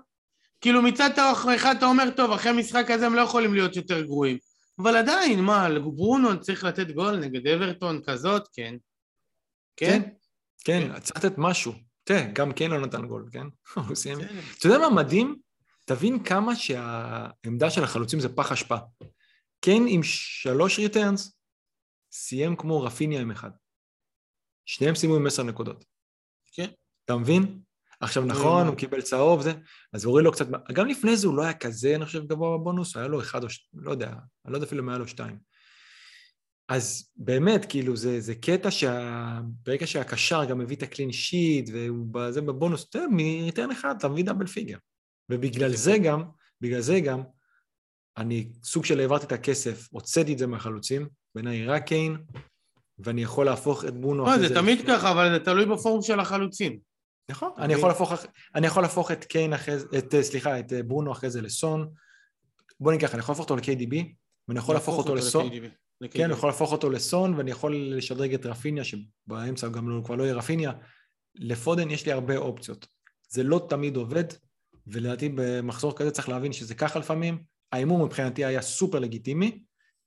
כאילו מצד אחד אתה אומר, טוב, אחרי המשחק הזה הם לא יכולים להיות יותר גרועים. אבל עדיין, מה, ברונו צריך לתת גול נגד אברטון כזאת? כן. כן? כן, כן. צריך לתת משהו. תראה, גם קיין לא נתן גול, כן? <laughs> הוא סיים. אתה יודע מה מדהים? תבין כמה שהעמדה של החלוצים זה פח אשפה. קיין עם שלוש returns, סיים כמו רפיניה עם אחד. שניהם סיימו עם עשר נקודות. כן. אתה מבין? עכשיו נכון, הוא קיבל צהוב, זה, אז הוריד לו קצת, גם לפני זה הוא לא היה כזה, אני חושב, גבוה בבונוס, היה לו אחד או שתיים, לא יודע, אני לא יודע אפילו אם היה לו שתיים. אז באמת, כאילו, זה, זה קטע שברגע שהקשר גם מביא את הקלין שיט, והוא בזה בבונוס, אתה יודע, מריטרן אחד אתה מביא דאבל פיגר. ובגלל זה גם, בגלל זה גם, אני סוג של העברתי את הכסף, הוצאתי את זה מהחלוצים, בעיניי רק קיין, ואני יכול להפוך את בונו. לא, זה תמיד ככה, אבל זה תלוי בפורום של החלוצים. נכון, אני יכול להפוך, אני יכול להפוך את קיין אחרי זה, את, סליחה, את בונו אחרי זה לסון. בוא ניקח, אני יכול להפוך אותו ל-KDB, ואני יכול להפוך אותו לסון. כן, אני יכול להפוך אותו לסון, ואני יכול לשדרג את רפיניה, שבאמצע גם לא, כבר לא יהיה רפיניה. לפודן יש לי הרבה אופציות. זה לא תמיד עובד, ולדעתי במחזור כזה צריך להבין שזה ככה לפעמים. ההימור מבחינתי היה סופר לגיטימי,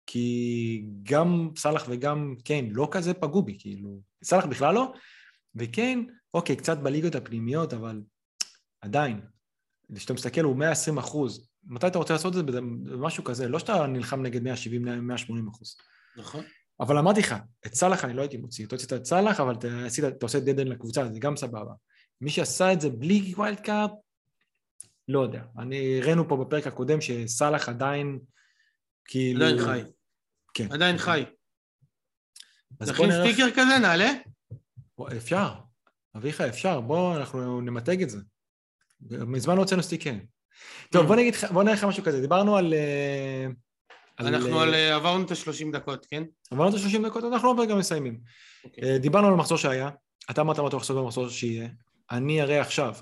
כי גם סאלח וגם קיין לא כזה פגעו בי, כאילו, סאלח בכלל לא, וקיין, אוקיי, קצת בליגות הפנימיות, אבל עדיין, כשאתה מסתכל הוא 120 אחוז, מתי אתה רוצה לעשות את זה? במשהו כזה, לא שאתה נלחם נגד 170-180 אחוז. נכון. אבל אמרתי לך, את סאלח אני לא הייתי מוציא, אתה הוצאת את סאלח, אבל אתה, עשית, אתה עושה dead end לקבוצה, זה גם סבבה. מי שעשה את זה בלי wild card, לא יודע. אני, הראינו פה בפרק הקודם שסאלח עדיין, כאילו... עדיין חי. כן. עדיין חי. נכין סטיקר כזה, נעלה? אפשר. אביחי, אפשר. בוא, אנחנו נמתג את זה. מזמן לא הוצאנו סטיקר. טוב, mm. בוא נגיד, בוא נראה לך משהו כזה. דיברנו על... אה, אנחנו על... אה, עברנו את ה-30 דקות, כן? עברנו את ה-30 דקות, אנחנו עוד רגע מסיימים. אוקיי. אה, דיברנו על המחזור שהיה, אתה אמרת מה אתה מחזור במחזור שיהיה. אני אראה עכשיו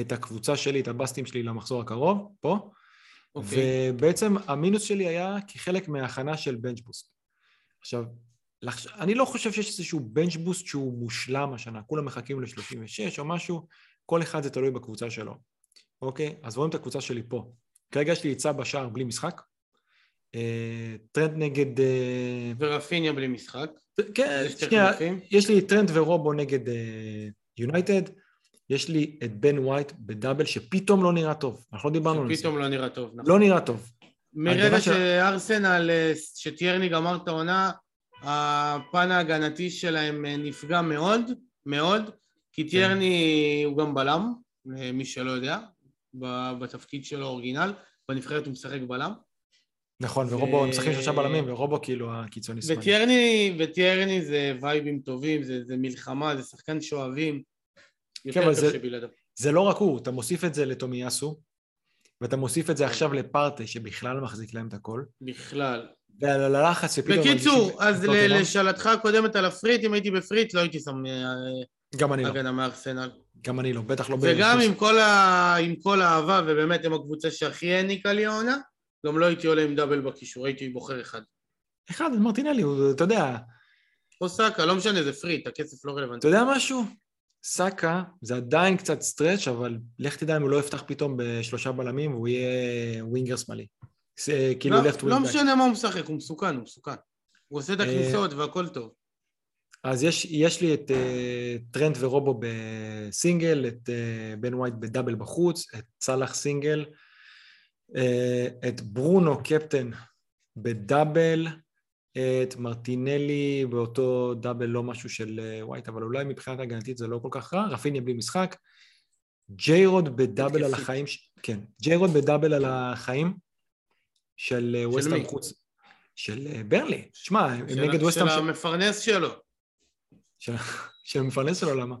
את הקבוצה שלי, את הבסטים שלי למחזור הקרוב, פה. אוקיי. ובעצם המינוס שלי היה כחלק מההכנה של boost. עכשיו, אני לא חושב שיש איזשהו bench boost שהוא מושלם השנה, כולם מחכים ל-36 או משהו, כל אחד זה תלוי בקבוצה שלו. אוקיי? אז רואים את הקבוצה שלי פה. כרגע יש לי את סא בשער בלי משחק. אה, טרנט נגד... אה, ורפיניה בלי משחק. כן, שנייה, יש לי טרנט ורובו נגד יונייטד. יש לי את בן ווייט ב double שפתאום לא נראה טוב. אנחנו לא דיברנו על זה. שפתאום לא נראה טוב, נכון. לא נראה טוב. מרגע שארסנל, שטיירני גמר את העונה, הפן ההגנתי שלהם נפגע מאוד, מאוד, כי כן. טיירני הוא גם בלם, מי שלא יודע, בתפקיד שלו אורגינל, בנבחרת הוא משחק בלם. נכון, ורובו, הם משחקים שלושה בלמים, ורובו כאילו הקיצוני שמאלי. וטיירני, וטיירני זה וייבים טובים, זה, זה מלחמה, זה שחקן שאוהבים. כן, אבל זה, זה לא רק הוא, אתה מוסיף את זה לטומיאסו, ואתה מוסיף את זה. עכשיו לפרטה, שבכלל מחזיק להם את הכל. בכלל. ועל הלחץ שפתאום... בקיצור, אז לשאלתך הקודמת על הפריט, אם הייתי בפריט, לא הייתי שם אה, גם אני לא. הגנה מארסנל. גם אני לא, בטח לא... וגם עם כל, ה... עם כל האהבה, ובאמת הם הקבוצה שהכי העניקה לי העונה, גם לא הייתי עולה עם דאבל בקישור, הייתי בוחר אחד. אחד, מרטינלי, הוא, אתה יודע... או סאקה, לא משנה, זה free hit, הכסף לא רלוונטי. אתה יודע משהו? סאקה זה עדיין קצת stretch, אבל לך תדע אם הוא לא יפתח פתאום בשלושה בלמים והוא יהיה winger שמאלי. כאילו לא, לא משנה מה הוא משחק, הוא מסוכן, הוא מסוכן. הוא עושה את הכניסות והכל טוב. אז יש, יש לי את אה, טרנט ורובו בסינגל, את אה, בן ווייט ב double בחוץ, את סאלח single, אה, את ברונו קפטן בדאבל, את מרטינלי באותו דאבל, לא משהו של אה, ווייט, אבל אולי מבחינת הגנתית זה לא כל כך רע, רפיניה בלי משחק, ג'יי רוד בדאבל על החיים, ש... כן, ג'יי רוד בדאבל על החיים של ווסטהאם חוץ. של ברנלי, שמע, הם נגד ווסטהאם... של המפרנס שלו. של המפרנס שלו, למה?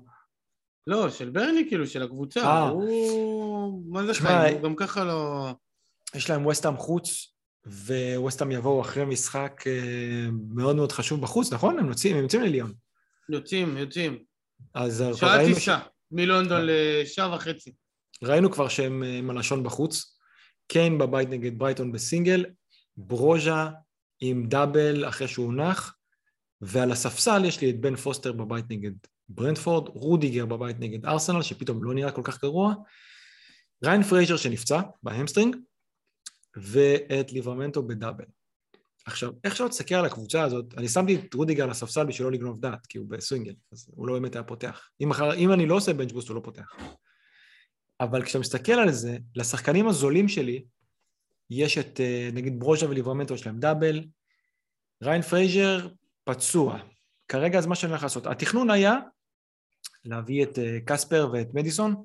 לא, של ברנלי כאילו, של הקבוצה. אה. הוא... מה זה חיים? הוא גם ככה לא... יש להם ווסטהאם חוץ, וווסטהאם יבואו אחרי משחק אה, מאוד מאוד חשוב בחוץ, נכון? הם יוצאים, הם יוצאים לליון. יוצאים, יוצאים. אז שעה טיסה, מלונדון לשעה וחצי. ראינו כבר שהם עם הלשון בחוץ. קיין בבית נגד ברייטון בסינגל, ברוז'ה עם דאבל אחרי שהוא נח, ועל הספסל יש לי את בן פוסטר בבית נגד ברנטפורד, רודיגר בבית נגד ארסנל, שפתאום לא נראה כל כך גרוע, ריין פרייזר שנפצע ב hamstring, ואת ליברמנטו בדאבל. עכשיו, איך שלא תסתכל על הקבוצה הזאת, אני שמתי את רודיגר על הספסל בשביל לא לגנוב דעת, כי הוא בסינגל, אז הוא לא באמת היה פותח. אם, אחר, אם אני לא עושה bench boost הוא לא פותח. אבל כשאתה מסתכל על זה, לשחקנים הזולים שלי, יש את, אה, נגיד ברוז'ה וליברמנטו, יש להם דאבל, ריין פרייזר פצוע. כרגע אז מה שאני הולך לעשות, התכנון היה להביא את אה, קספר ואת מדיסון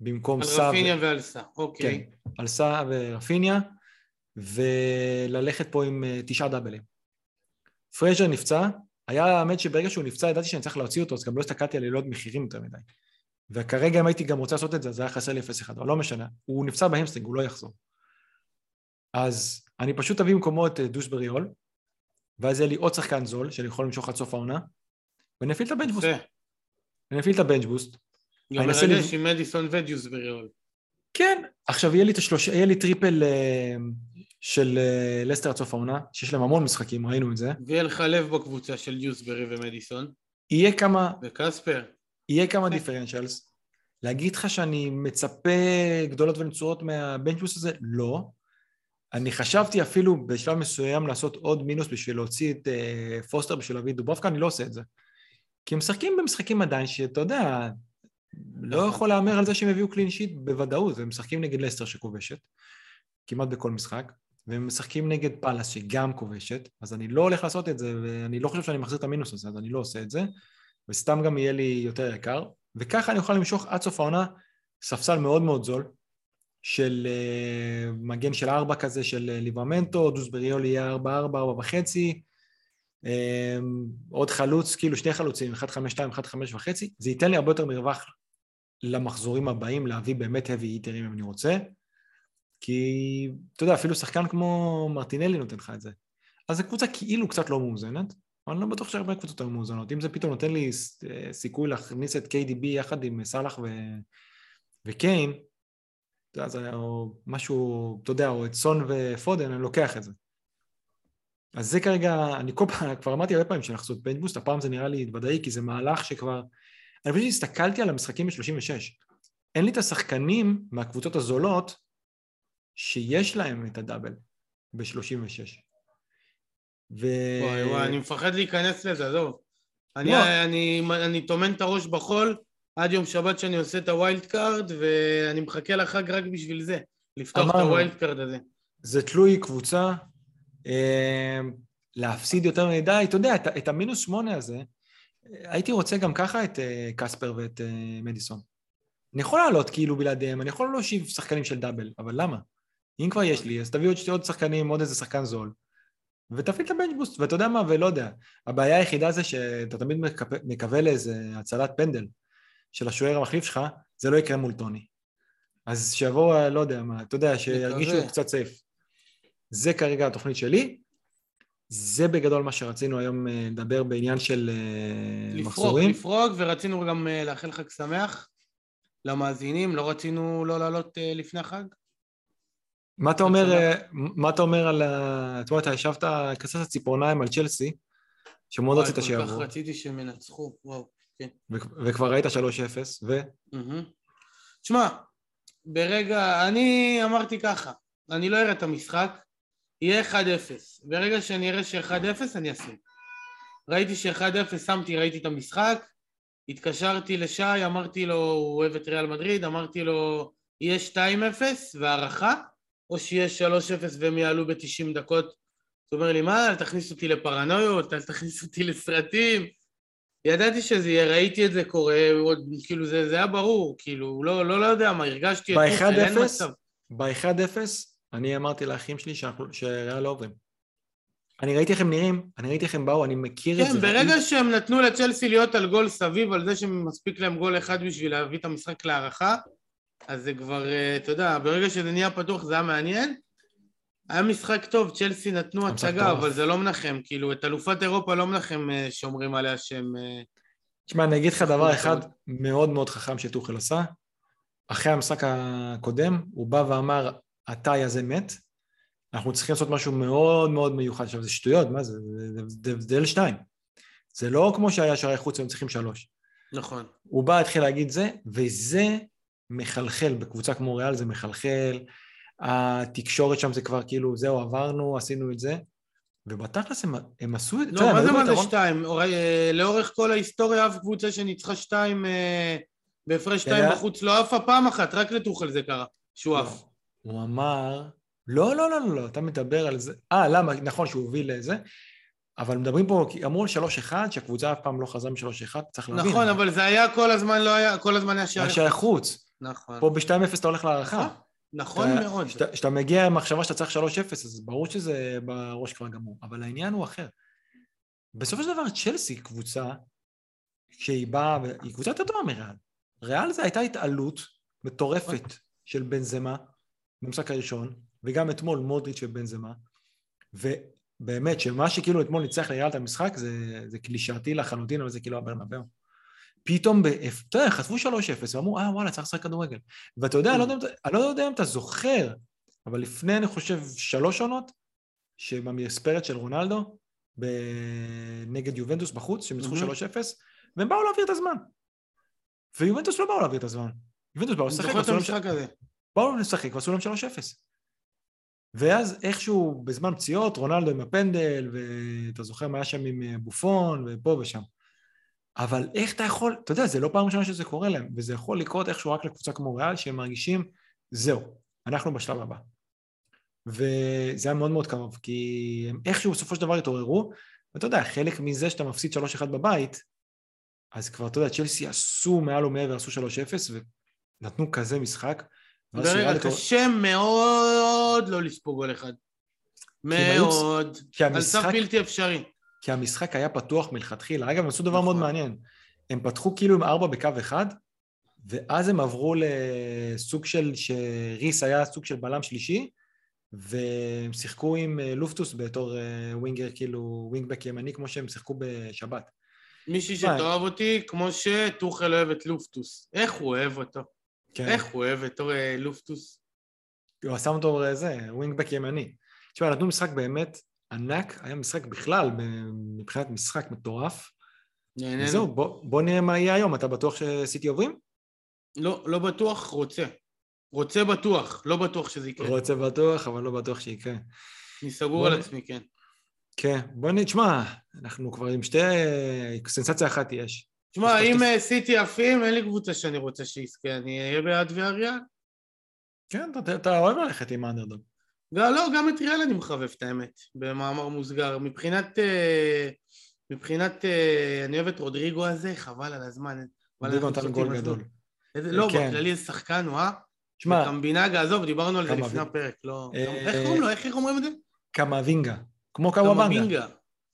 במקום סע... על רפיניה ו... ועל סע, אוקיי. כן, על סע ורפיניה, וללכת פה עם אה, תשעה דאבלים. פרייזר נפצע, היה האמת שברגע שהוא נפצע ידעתי שאני צריך להוציא אותו, אז גם לא הסתכלתי על עליות מחירים יותר מדי. וכרגע אם הייתי גם רוצה לעשות את זה, אז היה חסר לי 0-1, אבל לא משנה. הוא נפצע ב hamstring, הוא לא יחזור. אז אני פשוט אביא במקומו את אה, דיוסברי הול, ואז יהיה לי עוד שחקן זול, שאני יכול למשוך עד סוף העונה, ואני אפעיל את ה bench boost. אני אפעיל את ה bench boost. גם מרגש עם מדיסון ודיוסברי הול. כן, עכשיו יהיה לי, השלוש... יהיה לי triple אה, של אה, לסטר עד סוף העונה, שיש להם המון משחקים, ראינו את זה. ויהיה לך לב בקבוצה של דיוסברי ומדיסון. יהיה כמה... וקספר. יהיה כמה differentials. להגיד לך שאני מצפה גדולות ונצורות מה bench boost הזה? לא. אני חשבתי אפילו בשלב מסוים לעשות עוד מינוס בשביל להוציא את אה, פוסטר בשביל להביא את דובראבקה, אני לא עושה את זה. כי הם משחקים במשחקים עדיין שאתה יודע, לא נכון. יכול להמר על זה שהם הביאו clean sheet בוודאות, והם משחקים נגד לסטר שכובשת, כמעט בכל משחק, והם משחקים נגד פאלאס שגם כובשת, אז אני לא הולך לעשות את זה, ואני לא חושב שאני מחזיר את המינוס הזה, אז אני לא עושה את זה. וסתם גם יהיה לי יותר יקר, וככה אני אוכל למשוך עד סוף העונה ספסל מאוד מאוד זול, של uh, מגן של ארבע כזה של uh, ליברמנטו, דוסבריול יהיה ארבע ארבע, ארבע וחצי, um, עוד חלוץ, כאילו שני חלוצים, אחד חמש שתיים, אחד חמש וחצי, זה ייתן לי הרבה יותר מרווח למחזורים הבאים, להביא באמת heavy היטרים אם אני רוצה, כי אתה יודע, אפילו שחקן כמו מרטינלי נותן לך את זה. אז הקבוצה כאילו קצת לא מאוזנת, אבל אני לא בטוח שהרבה קבוצות היו מאוזנות. אם זה פתאום נותן לי אה, סיכוי להכניס את KDB יחד עם סאלח ו... וקיין, אז או משהו, אתה יודע, או את סון ופודן, אני לוקח את זה. אז זה כרגע, אני כל פעם, כבר אמרתי הרבה פעמים שאנחנו עושים bench boost, הפעם זה נראה לי ודאי, כי זה מהלך שכבר... אני חושב שהסתכלתי על המשחקים ב-36. אין לי את השחקנים מהקבוצות הזולות שיש להם את הדאבל ב-36. ו... וואי וואי, אני מפחד להיכנס לזה, עזוב. אני, לא. אני, אני טומן את הראש בחול עד יום שבת שאני עושה את ה wild card, ואני מחכה לחג רק בשביל זה, לפתוח אמרנו, את ה wild card הזה. זה תלוי קבוצה. אה, להפסיד יותר מדי, אתה יודע, את, את המינוס שמונה הזה, הייתי רוצה גם ככה את אה, קספר ואת אה, מדיסון. אני יכול לעלות כאילו בלעדיהם, אני יכול להושיב שחקנים של דאבל, אבל למה? אם כבר יש לי, אז תביא עוד, עוד שחקנים, עוד איזה שחקן זול, ותפעיל את הבנץ' בוסט, ואתה יודע מה, ולא יודע. הבעיה היחידה זה שאתה תמיד מקווה לאיזה הצלת פנדל של השוער המחליף שלך, זה לא יקרה מול טוני. אז שיבואו, לא יודע מה, אתה יודע, שירגישו קצת סייף. זה כרגע התוכנית שלי. זה בגדול מה שרצינו היום אה, לדבר בעניין של אה, לפרוק, מחזורים. לפרוק, ורצינו גם אה, לאחל חג שמח למאזינים, לא רצינו לא לעלות לפני החג. מה אתה אומר, מה אתה אומר על ה... אתמול אתה ישבת, כססת ציפורניים על צ'לסי, שמאוד רצית שיעבור. כל כך רציתי שהם ינצחו, וואו, כן. וכבר ראית 3-0, ו? תשמע, ברגע, אני אמרתי ככה, אני לא אראה את המשחק, יהיה 1-0. ברגע שאני אראה ש-1-0 אני אשים. ראיתי ש-1-0, שמתי, ראיתי את המשחק, התקשרתי לשי, אמרתי לו, הוא אוהב את ריאל מדריד, אמרתי לו, יהיה 2-0 והערכה, או שיהיה 3-0 והם יעלו ב-90 דקות. הוא אומר לי, מה, אל תכניס אותי לפרנויות, אל תכניס אותי לסרטים. ידעתי שזה יהיה, ראיתי את זה קורה, עוד, כאילו זה, זה היה ברור, כאילו, לא, לא, לא יודע מה, הרגשתי את זה, אין מצב. ב-1-0, אני אמרתי לאחים שלי שריאל לא עוברים. אני ראיתי איך הם נראים, אני ראיתי איך הם באו, אני מכיר כן, את זה. כן, ברגע ואני... שהם נתנו לצ'לסי להיות על גול סביב, על זה שמספיק להם גול אחד בשביל להביא את המשחק להערכה, אז זה כבר, אה, אתה יודע, ברגע שזה נהיה פתוח זה היה מעניין. היה משחק טוב, צ'לסי נתנו הצגה, אבל זה לא מנחם, כאילו, את אלופת אירופה לא מנחם אה, שאומרים עליה שהם... אה, תשמע, אני אגיד לך דבר אחד מאוד מאוד חכם שטוחל עשה. אחרי המשחק הקודם, הוא בא ואמר, התאי הזה מת, אנחנו צריכים לעשות משהו מאוד מאוד מיוחד. עכשיו, זה שטויות, מה זה? זה הבדל שתיים. זה לא כמו שהיה שערי חוץ, הם צריכים שלוש. נכון. הוא בא, התחיל להגיד זה, וזה מחלחל, בקבוצה כמו ריאל זה מחלחל, התקשורת שם זה כבר כאילו, זהו, עברנו, עשינו את זה, ובתכלס הם, הם עשו את זה. לא, מה זה מה זה שתיים? אה, לאורך כל ההיסטוריה אף קבוצה שניצחה שתיים אה, בהפרש שתיים בחוץ לא עפה פעם אחת, רק לטוחל זה קרה, שהוא לא. עף. הוא אמר, לא, לא, לא, לא, לא, אתה מדבר על זה, אה, למה, נכון שהוא הוביל לזה, אבל מדברים פה, אמרו על 3-1, שהקבוצה אף פעם לא חזרה מ-3-1, צריך להבין. נכון, אבל זה היה כל הזמן, לא היה, כל הזמן היה שער. היה שער חוץ. נכון. פה ב-2-0 אתה הולך להערכה. נכון, נכון מאוד. כשאתה מגיע עם מחשבה שאתה צריך 3-0, אז ברור שזה בראש כבר גמור, אבל העניין הוא אחר. בסופו של דבר, צ'לסי קבוצה, כשהיא באה, היא קבוצה יותר טובה מריאל. ריאל זה הייתה התעלות מטורפת של בנזמה במשחק הראשון, וגם אתמול מודריץ' ובנזמה, ובאמת, שמה שכאילו אתמול ניצח לריאל את המשחק, זה, זה קלישאתי לחלוטין, אבל זה כאילו הברנבאו. פתאום, אתה יודע, חטפו 3-0, ואמרו, אה, וואלה, צריך לשחק כדורגל. ואתה יודע, אני לא, יודע, לא אם אתה זוכר, אבל לפני, אני חושב, שלוש עונות, שבמספרת של רונלדו, נגד יובנטוס בחוץ, שהם ניצחו 3-0, והם באו להעביר את הזמן. ויובנטוס לא באו להעביר את הזמן. יובנטוס באו לשחק, באו לשחק ועשו להם 3-0. ואז איכשהו בזמן פציעות, רונלדו עם הפנדל, ואתה זוכר מה היה שם עם אה, בופון, ופה ושם. אבל איך אתה יכול, אתה יודע, זה לא פעם ראשונה שזה קורה להם, וזה יכול לקרות איכשהו רק לקבוצה כמו ריאל, שהם מרגישים, זהו, אנחנו בשלב הבא. וזה היה מאוד מאוד קרוב, כי הם איכשהו בסופו של דבר התעוררו, ואתה יודע, חלק מזה שאתה מפסיד 3-1 בבית, אז כבר, אתה יודע, צ'לסי עשו מעל ומעבר, עשו 3-0, ונתנו כזה משחק. ברגע קשה מאוד לא לספוג גול אחד. מאוד. על סף בלתי אפשרי. כי המשחק היה פתוח מלכתחילה. אגב, הם עשו דבר נכון. מאוד מעניין. הם פתחו כאילו עם ארבע בקו אחד, ואז הם עברו לסוג של, שריס היה סוג של בלם שלישי, והם שיחקו עם אה, לופטוס בתור אה, winger, כאילו wingback ימני, כמו שהם שיחקו בשבת. מישהי שתאהב אותי, כמו שטוחל אוהב את לופטוס. איך הוא אוהב אותו? כן. איך הוא אוהב את אה, לופטוס? הוא עשה אותו זה, wingback ימני. תשמע, נתנו משחק באמת ענק, היה משחק בכלל, מבחינת משחק מטורף. נהנינו. וזהו, בוא, בוא נראה מה יהיה היום. אתה בטוח שסיטי עוברים? לא, לא בטוח, רוצה. רוצה בטוח, לא בטוח שזה יקרה. רוצה בטוח, אבל לא בטוח שיקרה. אני סגור על עצמי, כן. כן, בוא נשמע, אנחנו כבר עם שתי... סנסציה אחת יש. תשמע, אם אה, סיטי עפים, אין לי קבוצה שאני רוצה שיזכה, אני אהיה בעד ואריאל. כן, אתה, אתה אוהב ללכת עם האנדרדוג. לא, גם את ריאל אני מחבב את האמת, במאמר מוסגר. מבחינת, אה, מבחינת, אה, אני אוהב את רודריגו הזה, חבל על הזמן. רודריגו נתן גול גדול. איזה, לא, כן. בכללי זה שחקן הוא, אה? שמע... קמבינגה, עזוב, דיברנו על זה לפני הפרק, לא... איך קוראים לו? איך אומרים את זה? קמאבינגה. כמו קוואבנגה. קמאבינגה.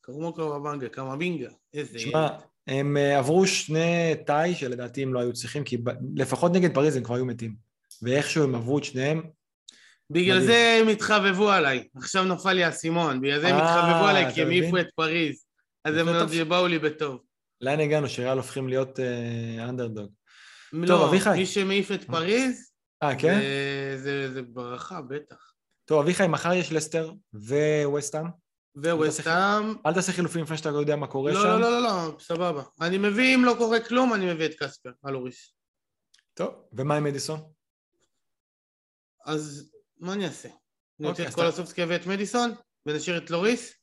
כמו קוואבנגה, קמאבינגה. איזה... שמע, הם אה, עברו שני תאי שלדעתי הם לא היו צריכים, כי לפחות נגד פריז הם כבר היו מתים. ואיכשהו הם עברו את שניהם. בגלל זה הם התחבבו עליי. עכשיו נפל לי האסימון. בגלל זה הם התחבבו אה, עליי, כי הם העיפו את פריז. אז הם באו לי בטוב. לאן הגענו? שריאל הופכים להיות אנדרדוג. לא, מי שמעיף את פריז, אה, כן? זה ברכה, בטח. טוב, אביחי, מחר יש לסטר וווסטאם. וווסטאם. אל תעשה חילופים לפני שאתה לא יודע מה קורה לא, שם. לא, לא, לא, לא, סבבה. אני מביא, אם לא קורה כלום, אני מביא את קספר, על אוריס. טוב, ומה עם מדיסון? אז מה אני אעשה? אני רוצה את כל הסופסקי ואת מדיסון, ונשאיר את לוריס?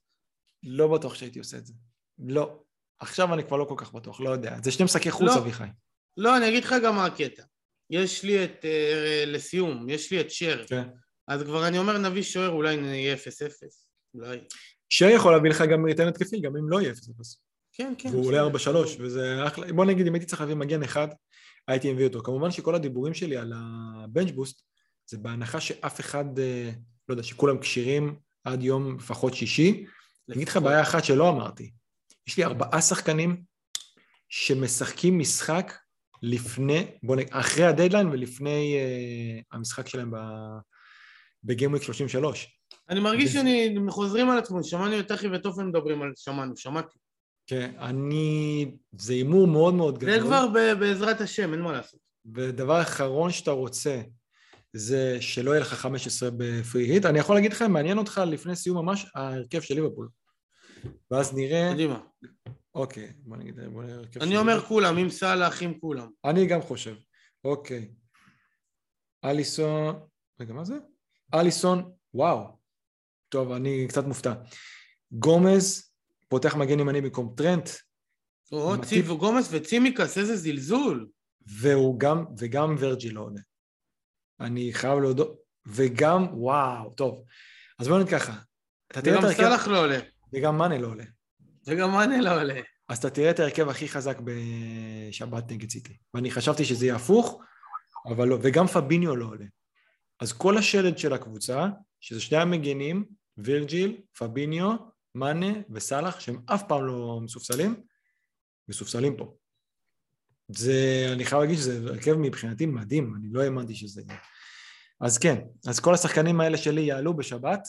לא בטוח שהייתי עושה את זה. לא. עכשיו אני כבר לא כל כך בטוח, לא יודע. זה שני משחקי חוץ, לא. אביחי. לא, אני אגיד לך גם מה הקטע. יש לי את, uh, לסיום, יש לי את שר. כן. אז כבר אני אומר נביא שוער, אולי נהיה 0-0, אולי. שר יכול להביא לך גם ריטרן התקפי, גם אם לא יהיה 0-0. כן, כן. והוא עולה 4-3, וזה אחלה. בוא נגיד, אם הייתי צריך להביא מגן אחד, הייתי מביא אותו. כמובן שכל הדיבורים שלי על הבנץ' בוסט, זה בהנחה שאף אחד, אה, לא יודע, שכולם כשירים עד יום לפחות שישי. אני אגיד לך בעיה אחת שלא אמרתי. יש לי ארבעה שחקנים שמשחקים משחק לפני, בוא נגיד, אחרי הדדליין ולפני uh, המשחק שלהם בגיימוויק 33. אני מרגיש שאני חוזרים על עצמנו, שמענו את אחי וטופן מדברים על שמענו, שמעתי. כן, אני... זה הימור מאוד מאוד גדול. זה כבר בעזרת השם, אין מה לעשות. ודבר אחרון שאתה רוצה, זה שלא יהיה לך 15 בפרי היט. אני יכול להגיד לך, מעניין אותך לפני סיום ממש, ההרכב של ליברפול. ואז נראה... קדימה. אוקיי, בוא נגיד... בוא נראה אני אומר כולם, עם סאלח, עם כולם. אני גם חושב. אוקיי. אליסון... רגע, מה זה? אליסון, וואו. טוב, אני קצת מופתע. גומז, פותח מגן ימני במקום טרנט. או, מטיב... גומז וצימקס, איזה זלזול. והוא גם, וגם ורג'י לא עונה. אני חייב להודות, וגם, וואו, טוב. אז בואו נגיד ככה. וגם סאלח לא עולה. וגם מאנה לא עולה. וגם מאנה לא עולה. אז אתה תראה את ההרכב הכי חזק בשבת נגד סיטי. ואני חשבתי שזה יהיה הפוך, אבל לא. וגם פביניו לא עולה. אז כל השלד של הקבוצה, שזה שני המגנים, וירג'יל, פביניו, מאנה וסאלח, שהם אף פעם לא מסופסלים, מסופסלים פה. זה, אני חייב להגיד שזה הרכב מבחינתי מדהים, אני לא האמנתי שזה יהיה. אז כן, אז כל השחקנים האלה שלי יעלו בשבת,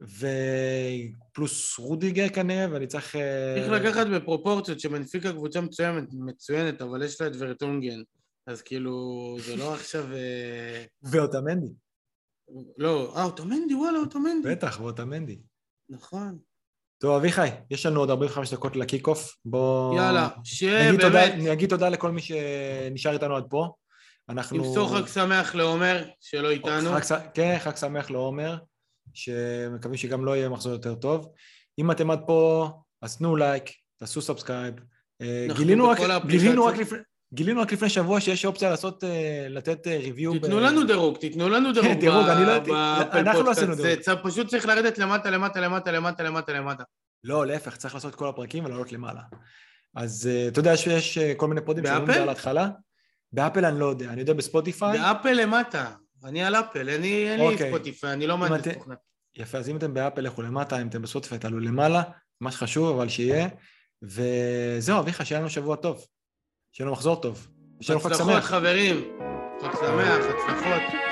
ופלוס רודיגר כנראה, ואני צריך... אה, צריך לקחת בפרופורציות שמנפיקה קבוצה מצוינת, מצוינת, אבל יש לה את ורטונגן. אז כאילו, זה לא עכשיו... אה, ואוטמנדי. לא, אה, אוטמנדי, וואלה, אוטמנדי. בטח, ואוטמנדי. נכון. טוב, אביחי, יש לנו עוד 45 דקות ל kick off. בוא... יאללה, שבאמת... אני אגיד תודה לכל מי שנשאר איתנו עד פה. אנחנו... נמסור חג שמח לעומר, שלא איתנו. חג, כן, חג שמח לעומר, שמקווים שגם לא יהיה מחזור יותר טוב. אם אתם עד פה, אז תנו לייק, תעשו subscribe. אה, גילינו רק, גילינו רק לפני... גילינו רק לפני שבוע שיש אופציה לעשות, אה, לתת review. אה, תיתנו לנו דירוג, תיתנו לנו דירוג. כן, <laughs> דירוג, אני לא יודעת, אנחנו לא עשינו דירוג. זה פשוט צריך לרדת למטה, למטה, למטה, למטה, למטה, למטה. לא, להפך, צריך לעשות כל הפרקים ולעלות למעלה. אז אה, אתה יודע שיש כל מיני פודים שאומרים את זה על ההתחלה? באפל אני לא יודע, אני יודע בספוטיפיי. באפל למטה, אני על אפל, אין לי אוקיי. ספוטיפיי, אני לא מהנדס תוכנה. יפה, אז אם אתם באפל, לכו למטה, אם אתם בספוטיפיי, תעלו למעלה, מה שחשוב, אבל שיהיה. וזהו, אביחי, שיהיה לנו שבוע טוב. שיהיה לנו מחזור טוב. הצלחות חברים, חג שמח, הצלחות.